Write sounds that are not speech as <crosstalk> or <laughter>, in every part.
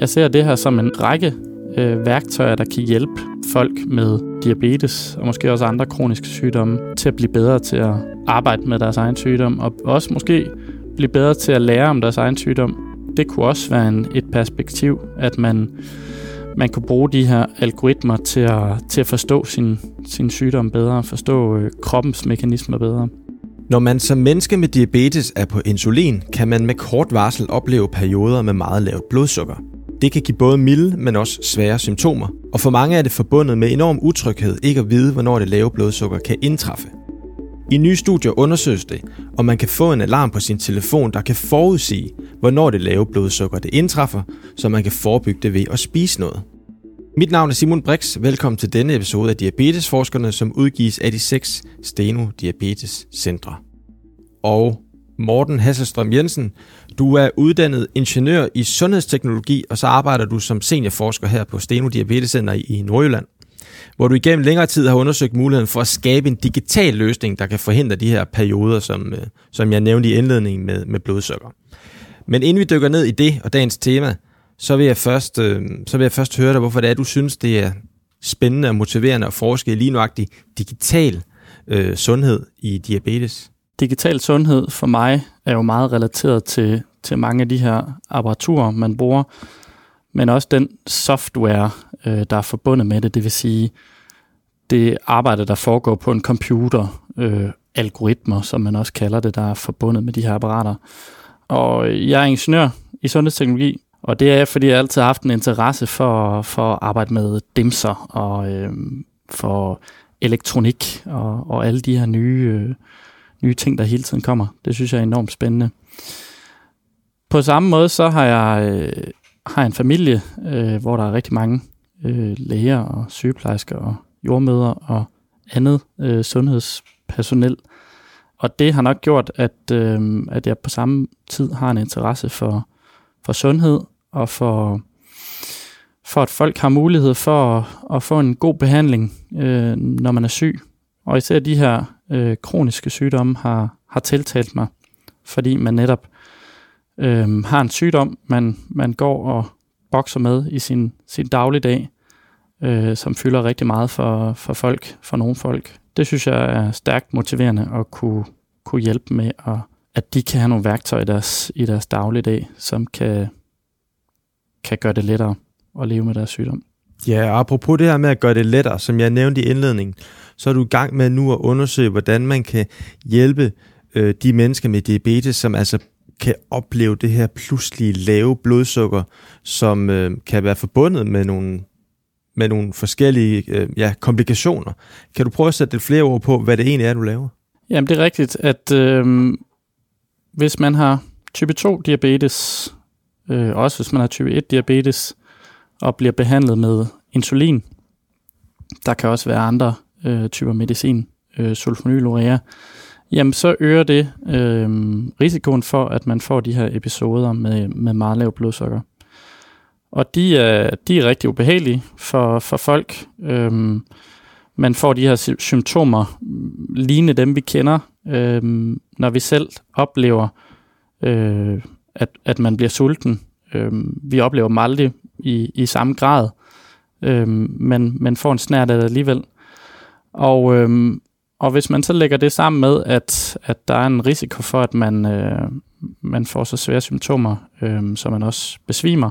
Jeg ser det her som en række øh, værktøjer, der kan hjælpe folk med diabetes og måske også andre kroniske sygdomme til at blive bedre til at arbejde med deres egen sygdom, og også måske blive bedre til at lære om deres egen sygdom. Det kunne også være en, et perspektiv, at man, man kunne bruge de her algoritmer til at, til at forstå sin, sin sygdom bedre, forstå øh, kroppens mekanismer bedre. Når man som menneske med diabetes er på insulin, kan man med kort varsel opleve perioder med meget lavt blodsukker. Det kan give både milde, men også svære symptomer, og for mange er det forbundet med enorm utryghed ikke at vide, hvornår det lave blodsukker kan indtræffe. I nye studier undersøges det, om man kan få en alarm på sin telefon, der kan forudsige, hvornår det lave blodsukker det indtræffer, så man kan forebygge det ved at spise noget. Mit navn er Simon Brix. Velkommen til denne episode af Diabetesforskerne, som udgives af de seks Steno Diabetes Centre. Og Morten Hasselstrøm Jensen, du er uddannet ingeniør i sundhedsteknologi, og så arbejder du som seniorforsker her på Steno Diabetes Center i Nordjylland, hvor du igennem længere tid har undersøgt muligheden for at skabe en digital løsning, der kan forhindre de her perioder, som, øh, som jeg nævnte i indledningen med, med blodsukker. Men inden vi dykker ned i det og dagens tema, så vil jeg først, øh, så vil jeg først høre dig, hvorfor det er, du synes, det er spændende og motiverende at forske i lige nuagtig digital øh, sundhed i diabetes. Digital sundhed for mig er jo meget relateret til, til mange af de her apparaturer, man bruger, men også den software, øh, der er forbundet med det, det vil sige det arbejde, der foregår på en computer, øh, algoritmer, som man også kalder det, der er forbundet med de her apparater. Og jeg er ingeniør i sundhedsteknologi, og det er, fordi jeg altid har haft en interesse for, for at arbejde med dimser og øh, for elektronik og, og alle de her nye, øh, nye ting, der hele tiden kommer. Det synes jeg er enormt spændende. På samme måde så har jeg, øh, har jeg en familie, øh, hvor der er rigtig mange øh, læger og sygeplejersker og jordmøder og andet øh, sundhedspersonel. Og det har nok gjort, at, øh, at jeg på samme tid har en interesse for, for sundhed og for, for at folk har mulighed for at, at få en god behandling, øh, når man er syg. Og især de her øh, kroniske sygdomme har, har tiltalt mig, fordi man netop øh, har en sygdom, man, man går og bokser med i sin, sin dagligdag, øh, som fylder rigtig meget for, for folk, for nogle folk. Det synes jeg er stærkt motiverende at kunne, kunne hjælpe med, at, at de kan have nogle værktøjer i deres, i deres dagligdag, som kan, kan gøre det lettere at leve med deres sygdom. Ja, og apropos det her med at gøre det lettere, som jeg nævnte i indledningen, så er du i gang med nu at undersøge, hvordan man kan hjælpe øh, de mennesker med diabetes, som altså kan opleve det her pludselige lave blodsukker, som øh, kan være forbundet med nogle, med nogle forskellige øh, ja, komplikationer. Kan du prøve at sætte lidt flere ord på, hvad det egentlig er, du laver? Jamen, det er rigtigt, at øh, hvis man har type 2 diabetes, øh, også hvis man har type 1 diabetes, og bliver behandlet med insulin, der kan også være andre øh, typer medicin, øh, sulfonylurea, jamen så øger det øh, risikoen for, at man får de her episoder med, med meget lav blodsukker. Og de er, de er rigtig ubehagelige for, for folk. Øh, man får de her symptomer lignende dem, vi kender, øh, når vi selv oplever, øh, at, at man bliver sulten. Øh, vi oplever dem aldrig i, i samme grad, øh, men men får en snært af det alligevel. Og, øh, og hvis man så lægger det sammen med, at, at der er en risiko for, at man, øh, man får så svære symptomer, øh, så man også besvimer,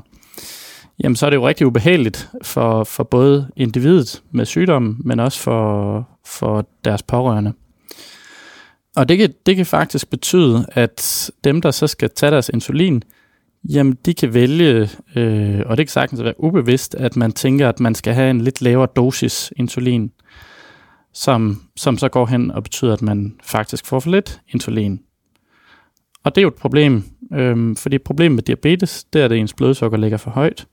jamen så er det jo rigtig ubehageligt for, for både individet med sygdommen, men også for, for deres pårørende. Og det kan, det kan faktisk betyde, at dem, der så skal tage deres insulin, jamen de kan vælge, øh, og det kan sagtens være ubevidst, at man tænker, at man skal have en lidt lavere dosis insulin som, som så går hen og betyder, at man faktisk får for lidt insulin. Og det er jo et problem, øhm, fordi problemet med diabetes, det er, at ens blodsukker ligger for højt.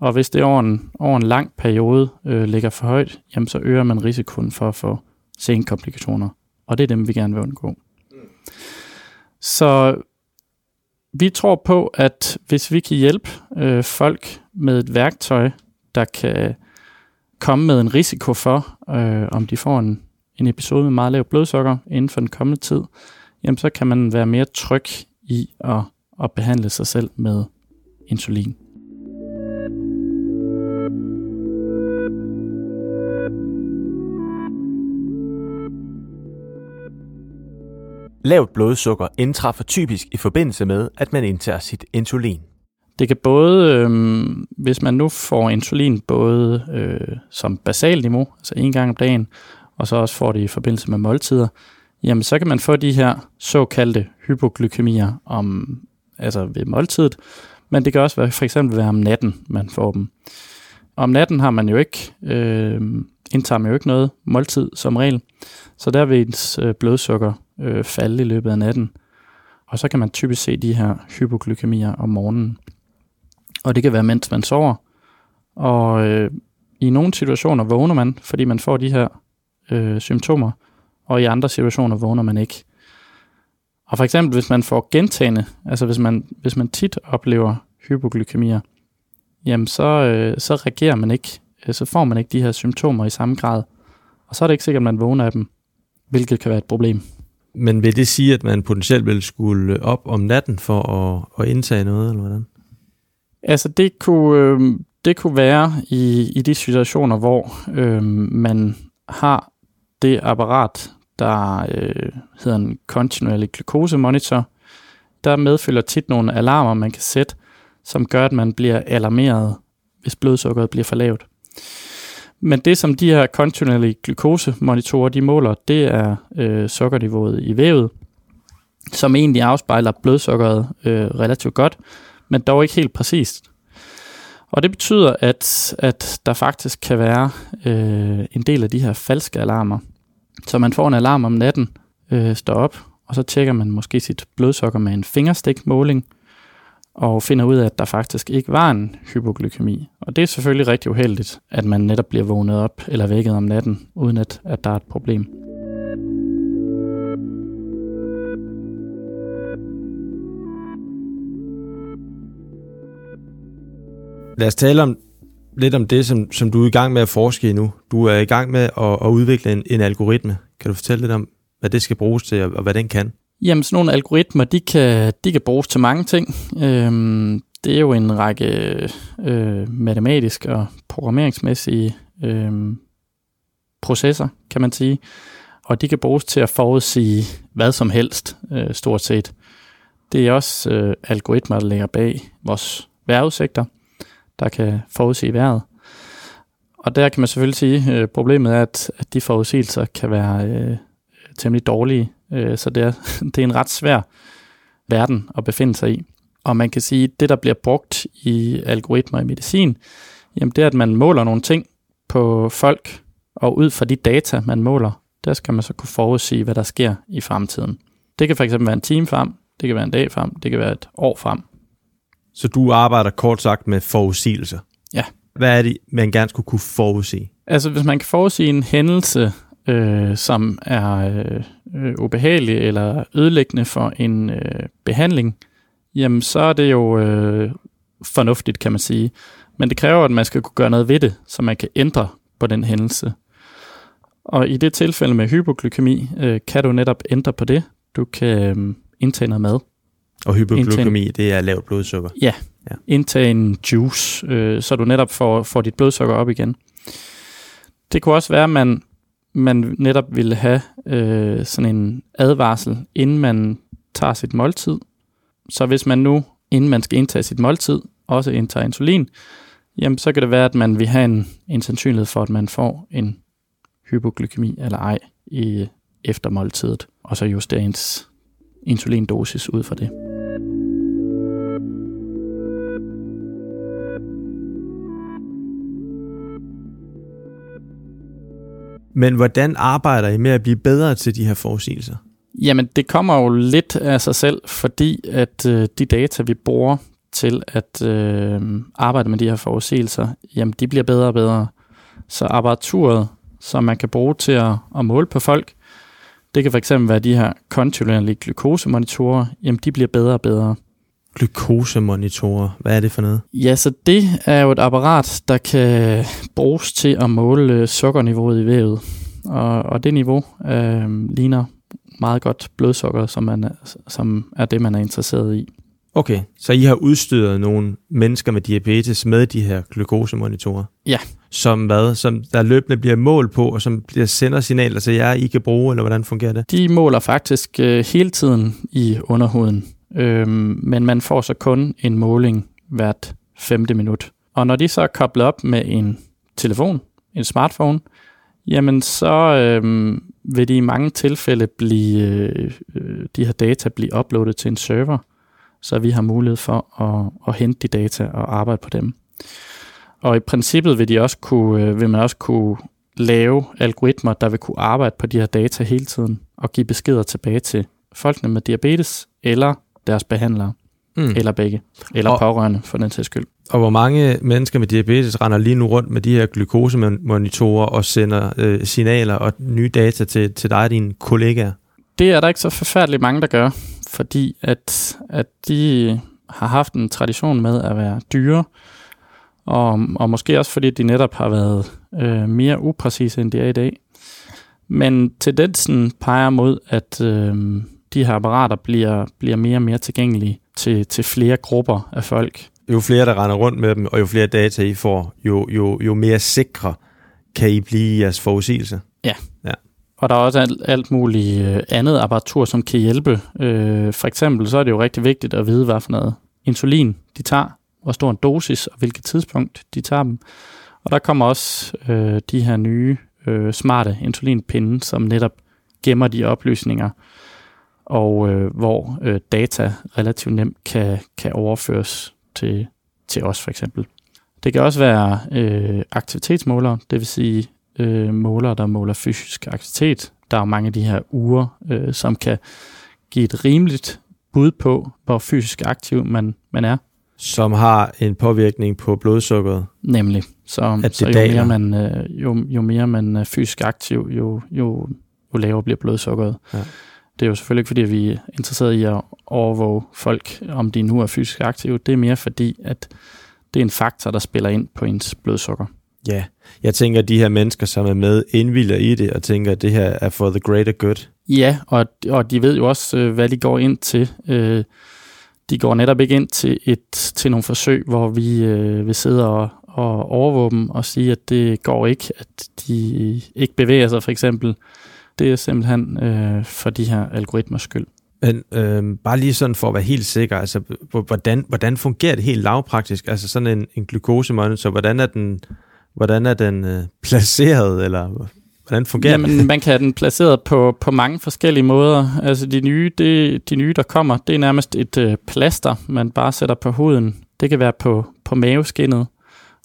Og hvis det over en, over en lang periode øh, ligger for højt, jamen så øger man risikoen for at få senkomplikationer. Og det er dem, vi gerne vil undgå. Så vi tror på, at hvis vi kan hjælpe øh, folk med et værktøj, der kan komme med en risiko for, øh, om de får en, en episode med meget lav blodsukker inden for den kommende tid, jamen så kan man være mere tryg i at, at behandle sig selv med insulin. Lavt blodsukker indtræffer typisk i forbindelse med, at man indtager sit insulin. Det kan både, øh, hvis man nu får insulin både øh, som basal niveau, altså en gang om dagen, og så også får det i forbindelse med måltider, jamen så kan man få de her såkaldte hypoglykemier om, altså ved måltidet, men det kan også være, for eksempel være om natten, man får dem. Om natten har man jo ikke, øh, indtager man jo ikke noget måltid som regel, så der vil ens øh, blodsukker øh, falde i løbet af natten. Og så kan man typisk se de her hypoglykemier om morgenen. Og det kan være, mens man sover. Og øh, i nogle situationer vågner man, fordi man får de her øh, symptomer, og i andre situationer vågner man ikke. Og for eksempel, hvis man får gentagende, altså hvis man, hvis man tit oplever hypoglykemier, jamen så, øh, så reagerer man ikke, øh, så får man ikke de her symptomer i samme grad. Og så er det ikke sikkert, at man vågner af dem, hvilket kan være et problem. Men vil det sige, at man potentielt vil skulle op om natten for at, at indtage noget, eller hvordan? Altså det kunne, øh, det kunne være i, i de situationer, hvor øh, man har det apparat, der øh, hedder en kontinuerlig glukosemonitor. Der medfølger tit nogle alarmer, man kan sætte, som gør, at man bliver alarmeret, hvis blodsukkeret bliver for lavt. Men det, som de her continually glukosemonitorer de måler, det er øh, sukkerniveauet i vævet, som egentlig afspejler blodsukkeret øh, relativt godt, men dog ikke helt præcist. Og det betyder, at, at der faktisk kan være øh, en del af de her falske alarmer. Så man får en alarm om natten, øh, står op, og så tjekker man måske sit blodsukker med en fingerstikmåling, og finder ud af, at der faktisk ikke var en hypoglykemi. Og det er selvfølgelig rigtig uheldigt, at man netop bliver vågnet op eller vækket om natten, uden at, at der er et problem. Lad os tale om lidt om det, som, som du er i gang med at forske i nu. Du er i gang med at, at udvikle en, en algoritme. Kan du fortælle lidt om, hvad det skal bruges til, og, og hvad den kan? Jamen, sådan nogle algoritmer, de kan, de kan bruges til mange ting. Øhm, det er jo en række øh, matematiske og programmeringsmæssige øh, processer, kan man sige. Og de kan bruges til at forudsige hvad som helst, øh, stort set. Det er også øh, algoritmer, der ligger bag vores vejrudsigter, der kan forudsige vejret. Og der kan man selvfølgelig sige, at øh, problemet er, at, at de forudsigelser kan være øh, temmelig dårlige Øh, så det er, <laughs> det er en ret svær verden at befinde sig i. Og man kan sige, at det, der bliver brugt i algoritmer i medicin, jamen det er, at man måler nogle ting på folk, og ud fra de data, man måler, der skal man så kunne forudsige, hvad der sker i fremtiden. Det kan fx være en time frem, det kan være en dag frem, det kan være et år frem. Så du arbejder kort sagt med forudsigelser? Ja. Hvad er det, man gerne skulle kunne forudsige? Altså, hvis man kan forudsige en hændelse, øh, som er øh, ubehagelig eller ødelæggende for en øh, behandling, jamen så er det jo øh, fornuftigt, kan man sige. Men det kræver, at man skal kunne gøre noget ved det, så man kan ændre på den hændelse. Og i det tilfælde med hypoglykemi, øh, kan du netop ændre på det. Du kan øh, indtage noget mad. Og hypoglykemi, indtage, det er lavt blodsukker? Ja, ja. indtage en juice, øh, så du netop får, får dit blodsukker op igen. Det kunne også være, at man man netop ville have øh, sådan en advarsel, inden man tager sit måltid. Så hvis man nu, inden man skal indtage sit måltid, også indtager insulin, jamen så kan det være, at man vil have en, en sandsynlighed for, at man får en hypoglykemi eller ej i efter måltidet, og så justere ens insulindosis ud fra det. Men hvordan arbejder I med at blive bedre til de her forudsigelser? Jamen, det kommer jo lidt af sig selv, fordi at øh, de data, vi bruger til at øh, arbejde med de her forudsigelser, jamen, de bliver bedre og bedre. Så apparaturet, som man kan bruge til at, at måle på folk, det kan fx være de her kontinuerlige glukosemonitorer, jamen de bliver bedre og bedre glukosemonitorer. Hvad er det for noget? Ja, så det er jo et apparat, der kan bruges til at måle øh, sukkerniveauet i vævet. Og, og det niveau øh, ligner meget godt blodsukker, som, man, som er det, man er interesseret i. Okay, så I har udstyret nogle mennesker med diabetes med de her glukosemonitorer? Ja. Som hvad? Som der løbende bliver mål på, og som bliver sender signaler til jer, I kan bruge, eller hvordan fungerer det? De måler faktisk øh, hele tiden i underhuden, øhm, men man får så kun en måling hvert femte minut. Og når de så er koblet op med en telefon, en smartphone, jamen så øhm, vil de i mange tilfælde blive, øh, øh, de her data blive uploadet til en server, så vi har mulighed for at, at hente de data og arbejde på dem. Og i princippet vil, de også kunne, øh, vil man også kunne lave algoritmer, der vil kunne arbejde på de her data hele tiden og give beskeder tilbage til folkene med diabetes eller deres behandlere, mm. eller begge, eller og, pårørende for den sags skyld. Og hvor mange mennesker med diabetes render lige nu rundt med de her glukosemonitorer og sender øh, signaler og nye data til, til dig og dine kollegaer? Det er der ikke så forfærdeligt mange, der gør, fordi at, at de har haft en tradition med at være dyre, og, og måske også fordi de netop har været øh, mere upræcise, end de er i dag. Men tendensen peger mod, at øh, de her apparater bliver, bliver mere og mere tilgængelige til, til flere grupper af folk. Jo flere, der render rundt med dem, og jo flere data I får, jo, jo, jo mere sikre kan I blive i jeres forudsigelse. Ja. ja. Og der er også alt, alt muligt øh, andet apparatur, som kan hjælpe. Øh, for eksempel så er det jo rigtig vigtigt at vide, hvad for noget insulin de tager, hvor stor en dosis og hvilket tidspunkt de tager dem. Og der kommer også øh, de her nye øh, smarte insulinpinde, som netop gemmer de oplysninger, og øh, hvor øh, data relativt nemt kan, kan overføres til, til os for eksempel. Det kan også være øh, aktivitetsmålere, det vil sige øh, målere, der måler fysisk aktivitet. Der er jo mange af de her uger, øh, som kan give et rimeligt bud på, hvor fysisk aktiv man, man er. Som har en påvirkning på blodsukkeret. Nemlig. Så, at så jo, mere man, øh, jo, jo mere man er fysisk aktiv, jo, jo, jo lavere bliver blodsukkeret. Ja. Det er jo selvfølgelig ikke, fordi vi er interesseret i at overvåge folk, om de nu er fysisk aktive. Det er mere fordi, at det er en faktor, der spiller ind på ens blodsukker. Ja, jeg tænker, at de her mennesker, som er med, indvilder i det, og tænker, at det her er for the greater good. Ja, og, og de ved jo også, øh, hvad de går ind til. Øh, de går netop ikke ind til, et, til nogle forsøg, hvor vi øh, vil sidde og, og overvåge dem og sige, at det går ikke, at de ikke bevæger sig for eksempel. Det er simpelthen øh, for de her algoritmers skyld. Men øh, bare lige sådan for at være helt sikker, altså hvordan, hvordan fungerer det helt lavpraktisk? Altså sådan en, en glukosemonitor, hvordan er den, hvordan er den øh, placeret, eller hvordan fungerer Jamen, man kan have den placeret på, på mange forskellige måder. Altså de nye, det, de nye, der kommer, det er nærmest et øh, plaster, man bare sætter på huden. Det kan være på, på maveskinnet,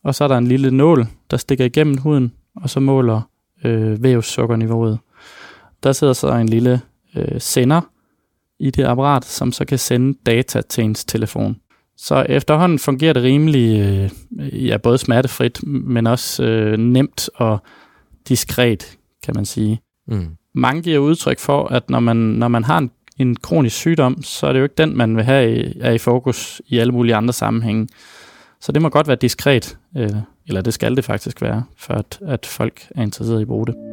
og så er der en lille nål, der stikker igennem huden, og så måler øh, vævssukkerniveauet. Der sidder så en lille øh, sender i det apparat, som så kan sende data til ens telefon. Så efterhånden fungerer det rimelig, øh, ja, både smertefrit, men også øh, nemt og diskret, kan man sige. Mm. Mange giver udtryk for, at når man, når man har en, en kronisk sygdom, så er det jo ikke den, man vil have i, er i fokus i alle mulige andre sammenhænge. Så det må godt være diskret, øh, eller det skal det faktisk være, for at, at folk er interesseret i at bruge det.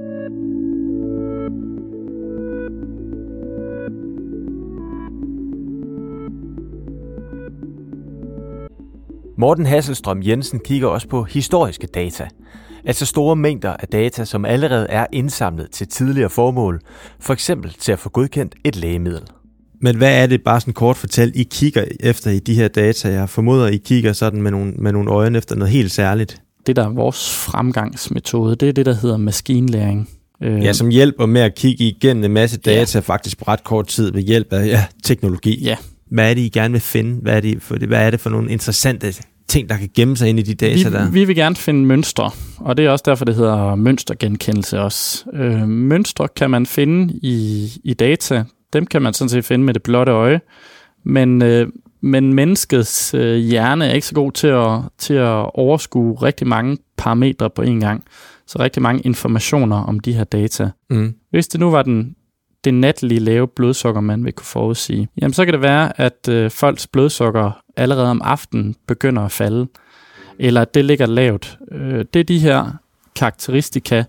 Morten Hasselstrøm Jensen kigger også på historiske data. Altså store mængder af data, som allerede er indsamlet til tidligere formål, for eksempel til at få godkendt et lægemiddel. Men hvad er det, bare sådan kort fortalt, I kigger efter i de her data? Jeg formoder, I kigger sådan med nogle, med nogle øjne efter noget helt særligt. Det, der er vores fremgangsmetode, det er det, der hedder maskinlæring. Øh, ja, som hjælper med at kigge igennem en masse data ja. faktisk på ret kort tid ved hjælp af ja, teknologi. Ja. Hvad er det, I gerne vil finde? Hvad er det for, hvad er det for nogle interessante ting, der kan gemme sig ind i de data vi, der? Vi vil gerne finde mønstre, og det er også derfor, det hedder mønstergenkendelse også. Øh, mønstre kan man finde i, i data. Dem kan man sådan set finde med det blotte øje. Men, øh, men menneskets øh, hjerne er ikke så god til at, til at overskue rigtig mange parametre på en gang. Så rigtig mange informationer om de her data. Mm. Hvis det nu var den det natlige lave blodsukker, man vil kunne forudsige, jamen så kan det være, at øh, folks blodsukker allerede om aftenen begynder at falde, eller at det ligger lavt. Øh, det er de her karakteristika,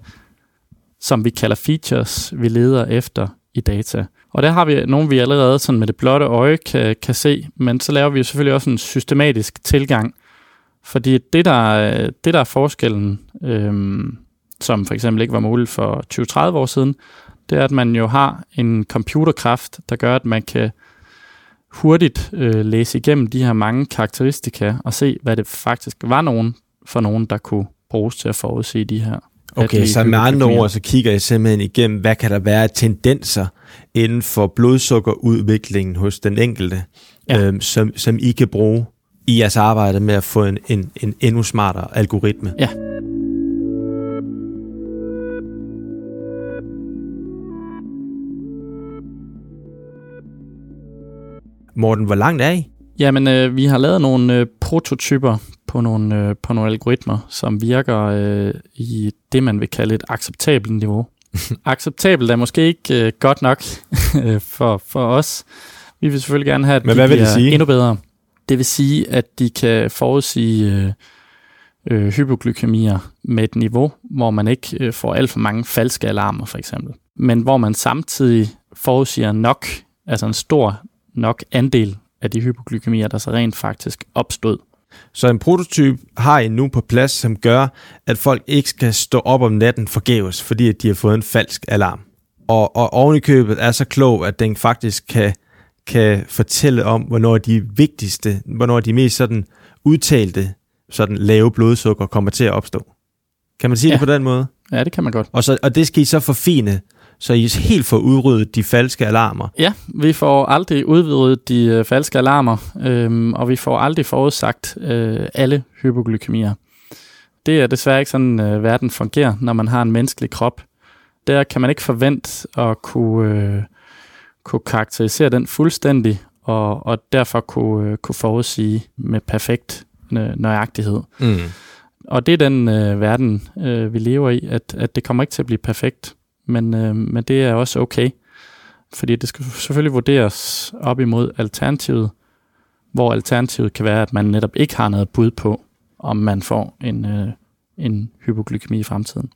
som vi kalder features, vi leder efter i data. Og der har vi nogle, vi allerede sådan med det blotte øje kan, kan se, men så laver vi jo selvfølgelig også en systematisk tilgang. Fordi det, der, det der er forskellen, øhm, som for eksempel ikke var muligt for 20-30 år siden, det er, at man jo har en computerkraft, der gør, at man kan hurtigt øh, læse igennem de her mange karakteristika og se, hvad det faktisk var nogen for nogen, der kunne bruges til at forudse de her. Okay, så med andre ord, så kigger jeg simpelthen igennem, hvad kan der være tendenser inden for blodsukkerudviklingen hos den enkelte, ja. øhm, som, som I kan bruge i jeres arbejde med at få en, en, en endnu smartere algoritme. Ja. Morten, hvor langt er I? Jamen, øh, vi har lavet nogle øh, prototyper på nogle, øh, på nogle algoritmer, som virker øh, i det, man vil kalde et acceptabelt niveau. <laughs> acceptabelt er måske ikke øh, godt nok <laughs> for, for os. Vi vil selvfølgelig gerne have, at Men de hvad vil det sige? endnu bedre. Det vil sige, at de kan forudsige øh, øh, hypoglykemier med et niveau, hvor man ikke øh, får alt for mange falske alarmer, for eksempel. Men hvor man samtidig forudsiger nok, altså en stor nok andel af de hypoglykemier, der så rent faktisk opstod. Så en prototyp har I nu på plads, som gør, at folk ikke skal stå op om natten forgæves, fordi de har fået en falsk alarm. Og, og ovenikøbet er så klog, at den faktisk kan, kan fortælle om, hvornår de vigtigste, hvornår de mest sådan udtalte sådan lave blodsukker kommer til at opstå. Kan man sige ja. det på den måde? Ja, det kan man godt. Og, så, og det skal I så forfine, så I helt får udryddet de falske alarmer. Ja, vi får aldrig udryddet de øh, falske alarmer, øh, og vi får aldrig forudsagt øh, alle hypoglykemier. Det er desværre ikke sådan, øh, verden fungerer, når man har en menneskelig krop. Der kan man ikke forvente at kunne, øh, kunne karakterisere den fuldstændig, og, og derfor kunne, øh, kunne forudsige med perfekt nøjagtighed. Mm. Og det er den øh, verden, øh, vi lever i, at, at det kommer ikke til at blive perfekt men, øh, men det er også okay. Fordi det skal selvfølgelig vurderes op imod alternativet, hvor alternativet kan være, at man netop ikke har noget bud på, om man får en, øh, en hypoglykemi i fremtiden.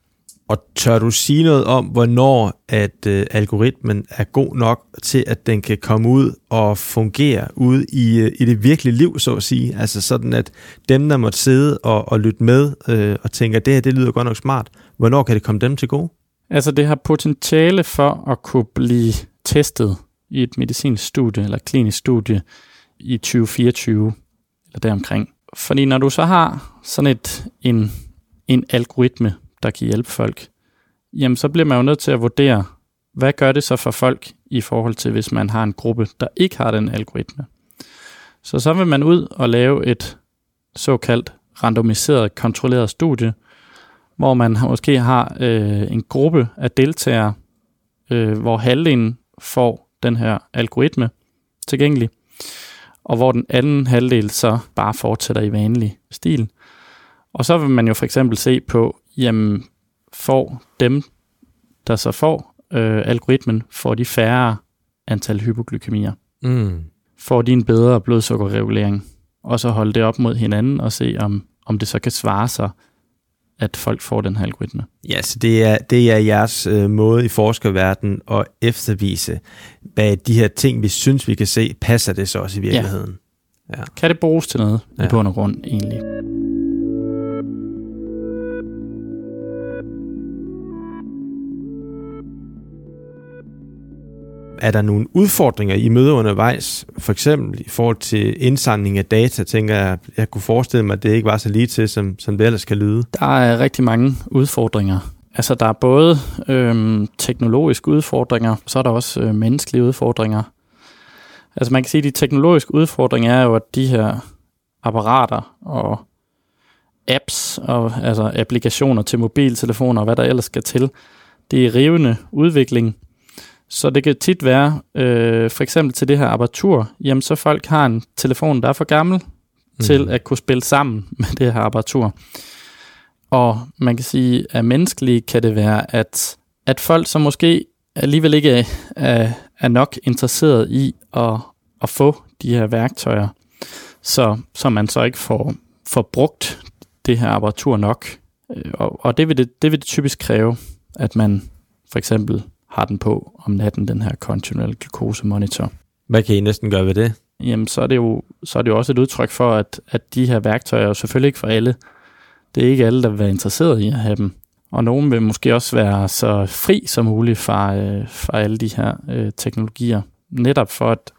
Og tør du sige noget om, hvornår at øh, algoritmen er god nok til, at den kan komme ud og fungere ude i, øh, i det virkelige liv, så at sige? Altså sådan, at dem, der måtte sidde og, og lytte med øh, og tænker, det her det lyder godt nok smart, hvornår kan det komme dem til gode? Altså det har potentiale for at kunne blive testet i et medicinsk studie eller klinisk studie i 2024 eller deromkring. Fordi når du så har sådan et, en, en algoritme, der kan hjælpe folk, jamen så bliver man jo nødt til at vurdere, hvad gør det så for folk i forhold til, hvis man har en gruppe, der ikke har den algoritme. Så så vil man ud og lave et såkaldt randomiseret kontrolleret studie, hvor man måske har øh, en gruppe af deltagere, øh, hvor halvdelen får den her algoritme tilgængelig, og hvor den anden halvdel så bare fortsætter i vanlig stil. Og så vil man jo for eksempel se på, jamen får dem, der så får øh, algoritmen, får de færre antal hypoglykemier. Mm. Får de en bedre blodsukkerregulering, og så holde det op mod hinanden og se, om, om det så kan svare sig at folk får den her algoritme. Ja, så det er, det er jeres øh, måde i forskerverdenen at eftervise, hvad de her ting, vi synes, vi kan se, passer det så også i virkeligheden. Ja. Ja. Kan det bruges til noget ja. i bund og grund egentlig? Er der nogle udfordringer, I møder undervejs? For eksempel i forhold til indsamling af data, tænker jeg, jeg kunne forestille mig, at det ikke var så lige til, som, som det ellers kan lyde. Der er rigtig mange udfordringer. Altså, der er både øhm, teknologiske udfordringer, så er der også øh, menneskelige udfordringer. Altså, man kan sige, at de teknologiske udfordringer er jo, at de her apparater og apps og altså applikationer til mobiltelefoner og hvad der ellers skal til, det er rivende udvikling, så det kan tit være, øh, for eksempel til det her apparatur, jamen så folk har en telefon, der er for gammel mm. til at kunne spille sammen <laughs> med det her apparatur. Og man kan sige, at menneskeligt kan det være, at, at folk, som måske alligevel ikke er, er nok interesseret i at, at få de her værktøjer, så, så man så ikke får, får brugt det her apparatur nok. Øh, og, og det, vil det, det vil det typisk kræve, at man for eksempel har den på om natten, den her continual glucose monitor. Hvad kan I næsten gøre ved det? Jamen, så er det jo, så er det jo også et udtryk for, at, at de her værktøjer er jo selvfølgelig ikke for alle. Det er ikke alle, der vil være interesseret i at have dem. Og nogen vil måske også være så fri som muligt fra, øh, fra alle de her øh, teknologier. Netop for, at,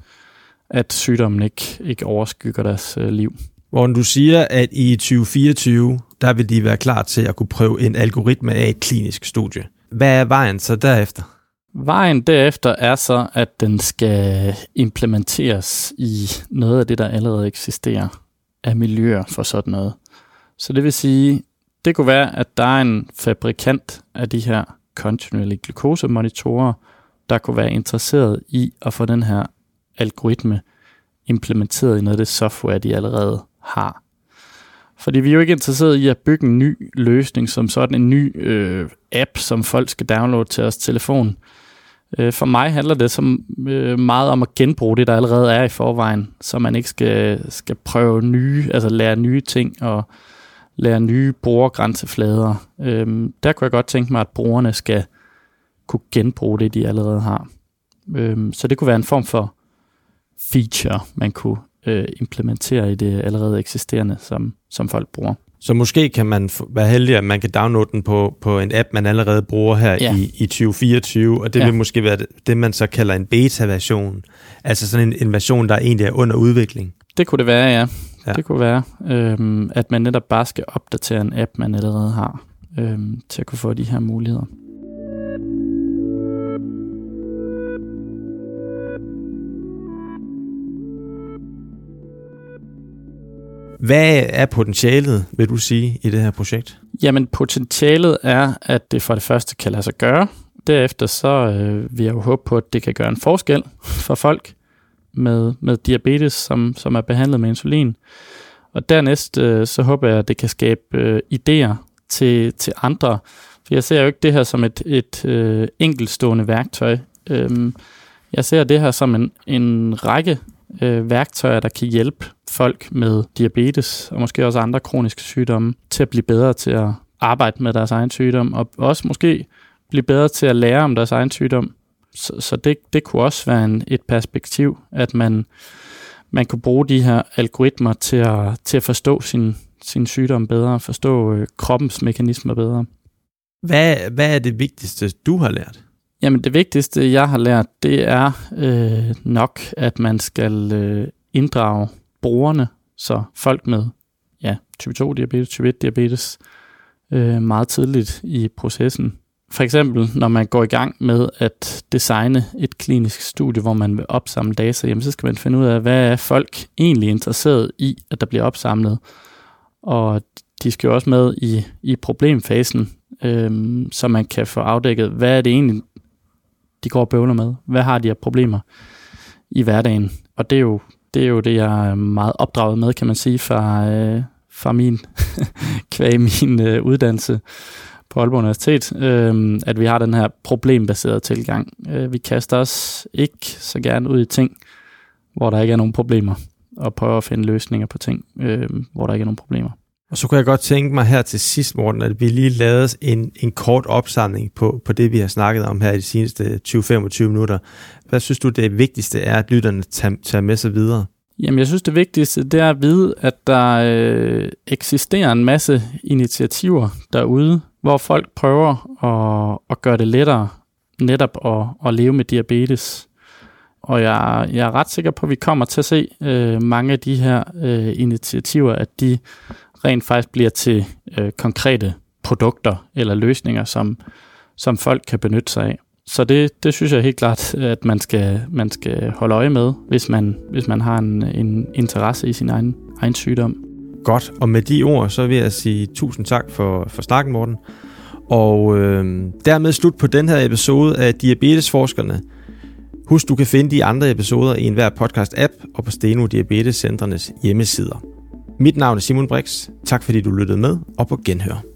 at sygdommen ikke, ikke overskygger deres øh, liv. Hvor du siger, at i 2024, der vil de være klar til at kunne prøve en algoritme af et klinisk studie. Hvad er vejen så derefter? Vejen derefter er så, at den skal implementeres i noget af det, der allerede eksisterer af miljøer for sådan noget. Så det vil sige, det kunne være, at der er en fabrikant af de her kontinuerlige glukosemonitorer, der kunne være interesseret i at få den her algoritme implementeret i noget af det software, de allerede har. Fordi vi er jo ikke interesseret i at bygge en ny løsning, som sådan en ny øh, app, som folk skal downloade til deres telefon. Øh, for mig handler det så øh, meget om at genbruge det, der allerede er i forvejen, så man ikke skal, skal prøve nye, altså lære nye ting og lære nye brugergrænseflader. Øh, der kunne jeg godt tænke mig, at brugerne skal kunne genbruge det, de allerede har. Øh, så det kunne være en form for feature, man kunne øh, implementere i det allerede eksisterende, som, som folk bruger. Så måske kan man være heldig, at man kan downloade den på, på en app, man allerede bruger her ja. i, i 2024, og det ja. vil måske være det, det, man så kalder en beta-version. Altså sådan en, en version, der egentlig er under udvikling. Det kunne det være, ja. ja. Det kunne være, øhm, at man netop bare skal opdatere en app, man allerede har, øhm, til at kunne få de her muligheder. Hvad er potentialet, vil du sige, i det her projekt? Jamen, potentialet er, at det for det første kan lade sig gøre. Derefter så øh, vil jeg jo håbe på, at det kan gøre en forskel for folk med, med diabetes, som, som er behandlet med insulin. Og dernæst øh, så håber jeg, at det kan skabe øh, idéer til, til andre. For jeg ser jo ikke det her som et, et øh, enkeltstående værktøj. Øhm, jeg ser det her som en, en række øh, værktøjer, der kan hjælpe folk med diabetes og måske også andre kroniske sygdomme til at blive bedre til at arbejde med deres egen sygdom, og også måske blive bedre til at lære om deres egen sygdom. Så, så det, det kunne også være en, et perspektiv, at man, man kunne bruge de her algoritmer til at, til at forstå sin, sin sygdom bedre, forstå øh, kroppens mekanismer bedre. Hvad, hvad er det vigtigste, du har lært? Jamen det vigtigste, jeg har lært, det er øh, nok, at man skal øh, inddrage brugerne, så folk med ja, type 2 diabetes, type 1 diabetes, øh, meget tidligt i processen. For eksempel, når man går i gang med at designe et klinisk studie, hvor man vil opsamle data, jamen, så skal man finde ud af, hvad er folk egentlig interesseret i, at der bliver opsamlet. Og de skal jo også med i, i problemfasen, øh, så man kan få afdækket, hvad er det egentlig, de går og bøvler med? Hvad har de af problemer i hverdagen? Og det er jo det, er jo det jeg er meget opdraget med, kan man sige, fra, øh, fra min, <laughs> kvæg min øh, uddannelse på Aalborg Universitet, øh, at vi har den her problembaserede tilgang. Øh, vi kaster os ikke så gerne ud i ting, hvor der ikke er nogen problemer, og prøver at finde løsninger på ting, øh, hvor der ikke er nogen problemer. Og så kunne jeg godt tænke mig her til sidst, Morten, at vi lige lavede en, en kort opsamling på, på det, vi har snakket om her i de seneste 20-25 minutter. Hvad synes du, det vigtigste er, at lytterne tager, tager med sig videre? Jamen, jeg synes, det vigtigste det er at vide, at der øh, eksisterer en masse initiativer derude, hvor folk prøver at, at gøre det lettere netop at, at leve med diabetes. Og jeg, jeg er ret sikker på, at vi kommer til at se øh, mange af de her øh, initiativer, at de rent faktisk bliver til øh, konkrete produkter eller løsninger, som, som folk kan benytte sig af. Så det, det synes jeg helt klart, at man skal, man skal holde øje med, hvis man, hvis man har en, en interesse i sin egen, egen sygdom. Godt, og med de ord, så vil jeg sige tusind tak for, for snakken, Morten. Og øh, dermed slut på den her episode af Diabetesforskerne. Husk, du kan finde de andre episoder i enhver podcast-app og på Steno Diabetescentrenes hjemmesider. Mit navn er Simon Brix. Tak fordi du lyttede med, og på genhør.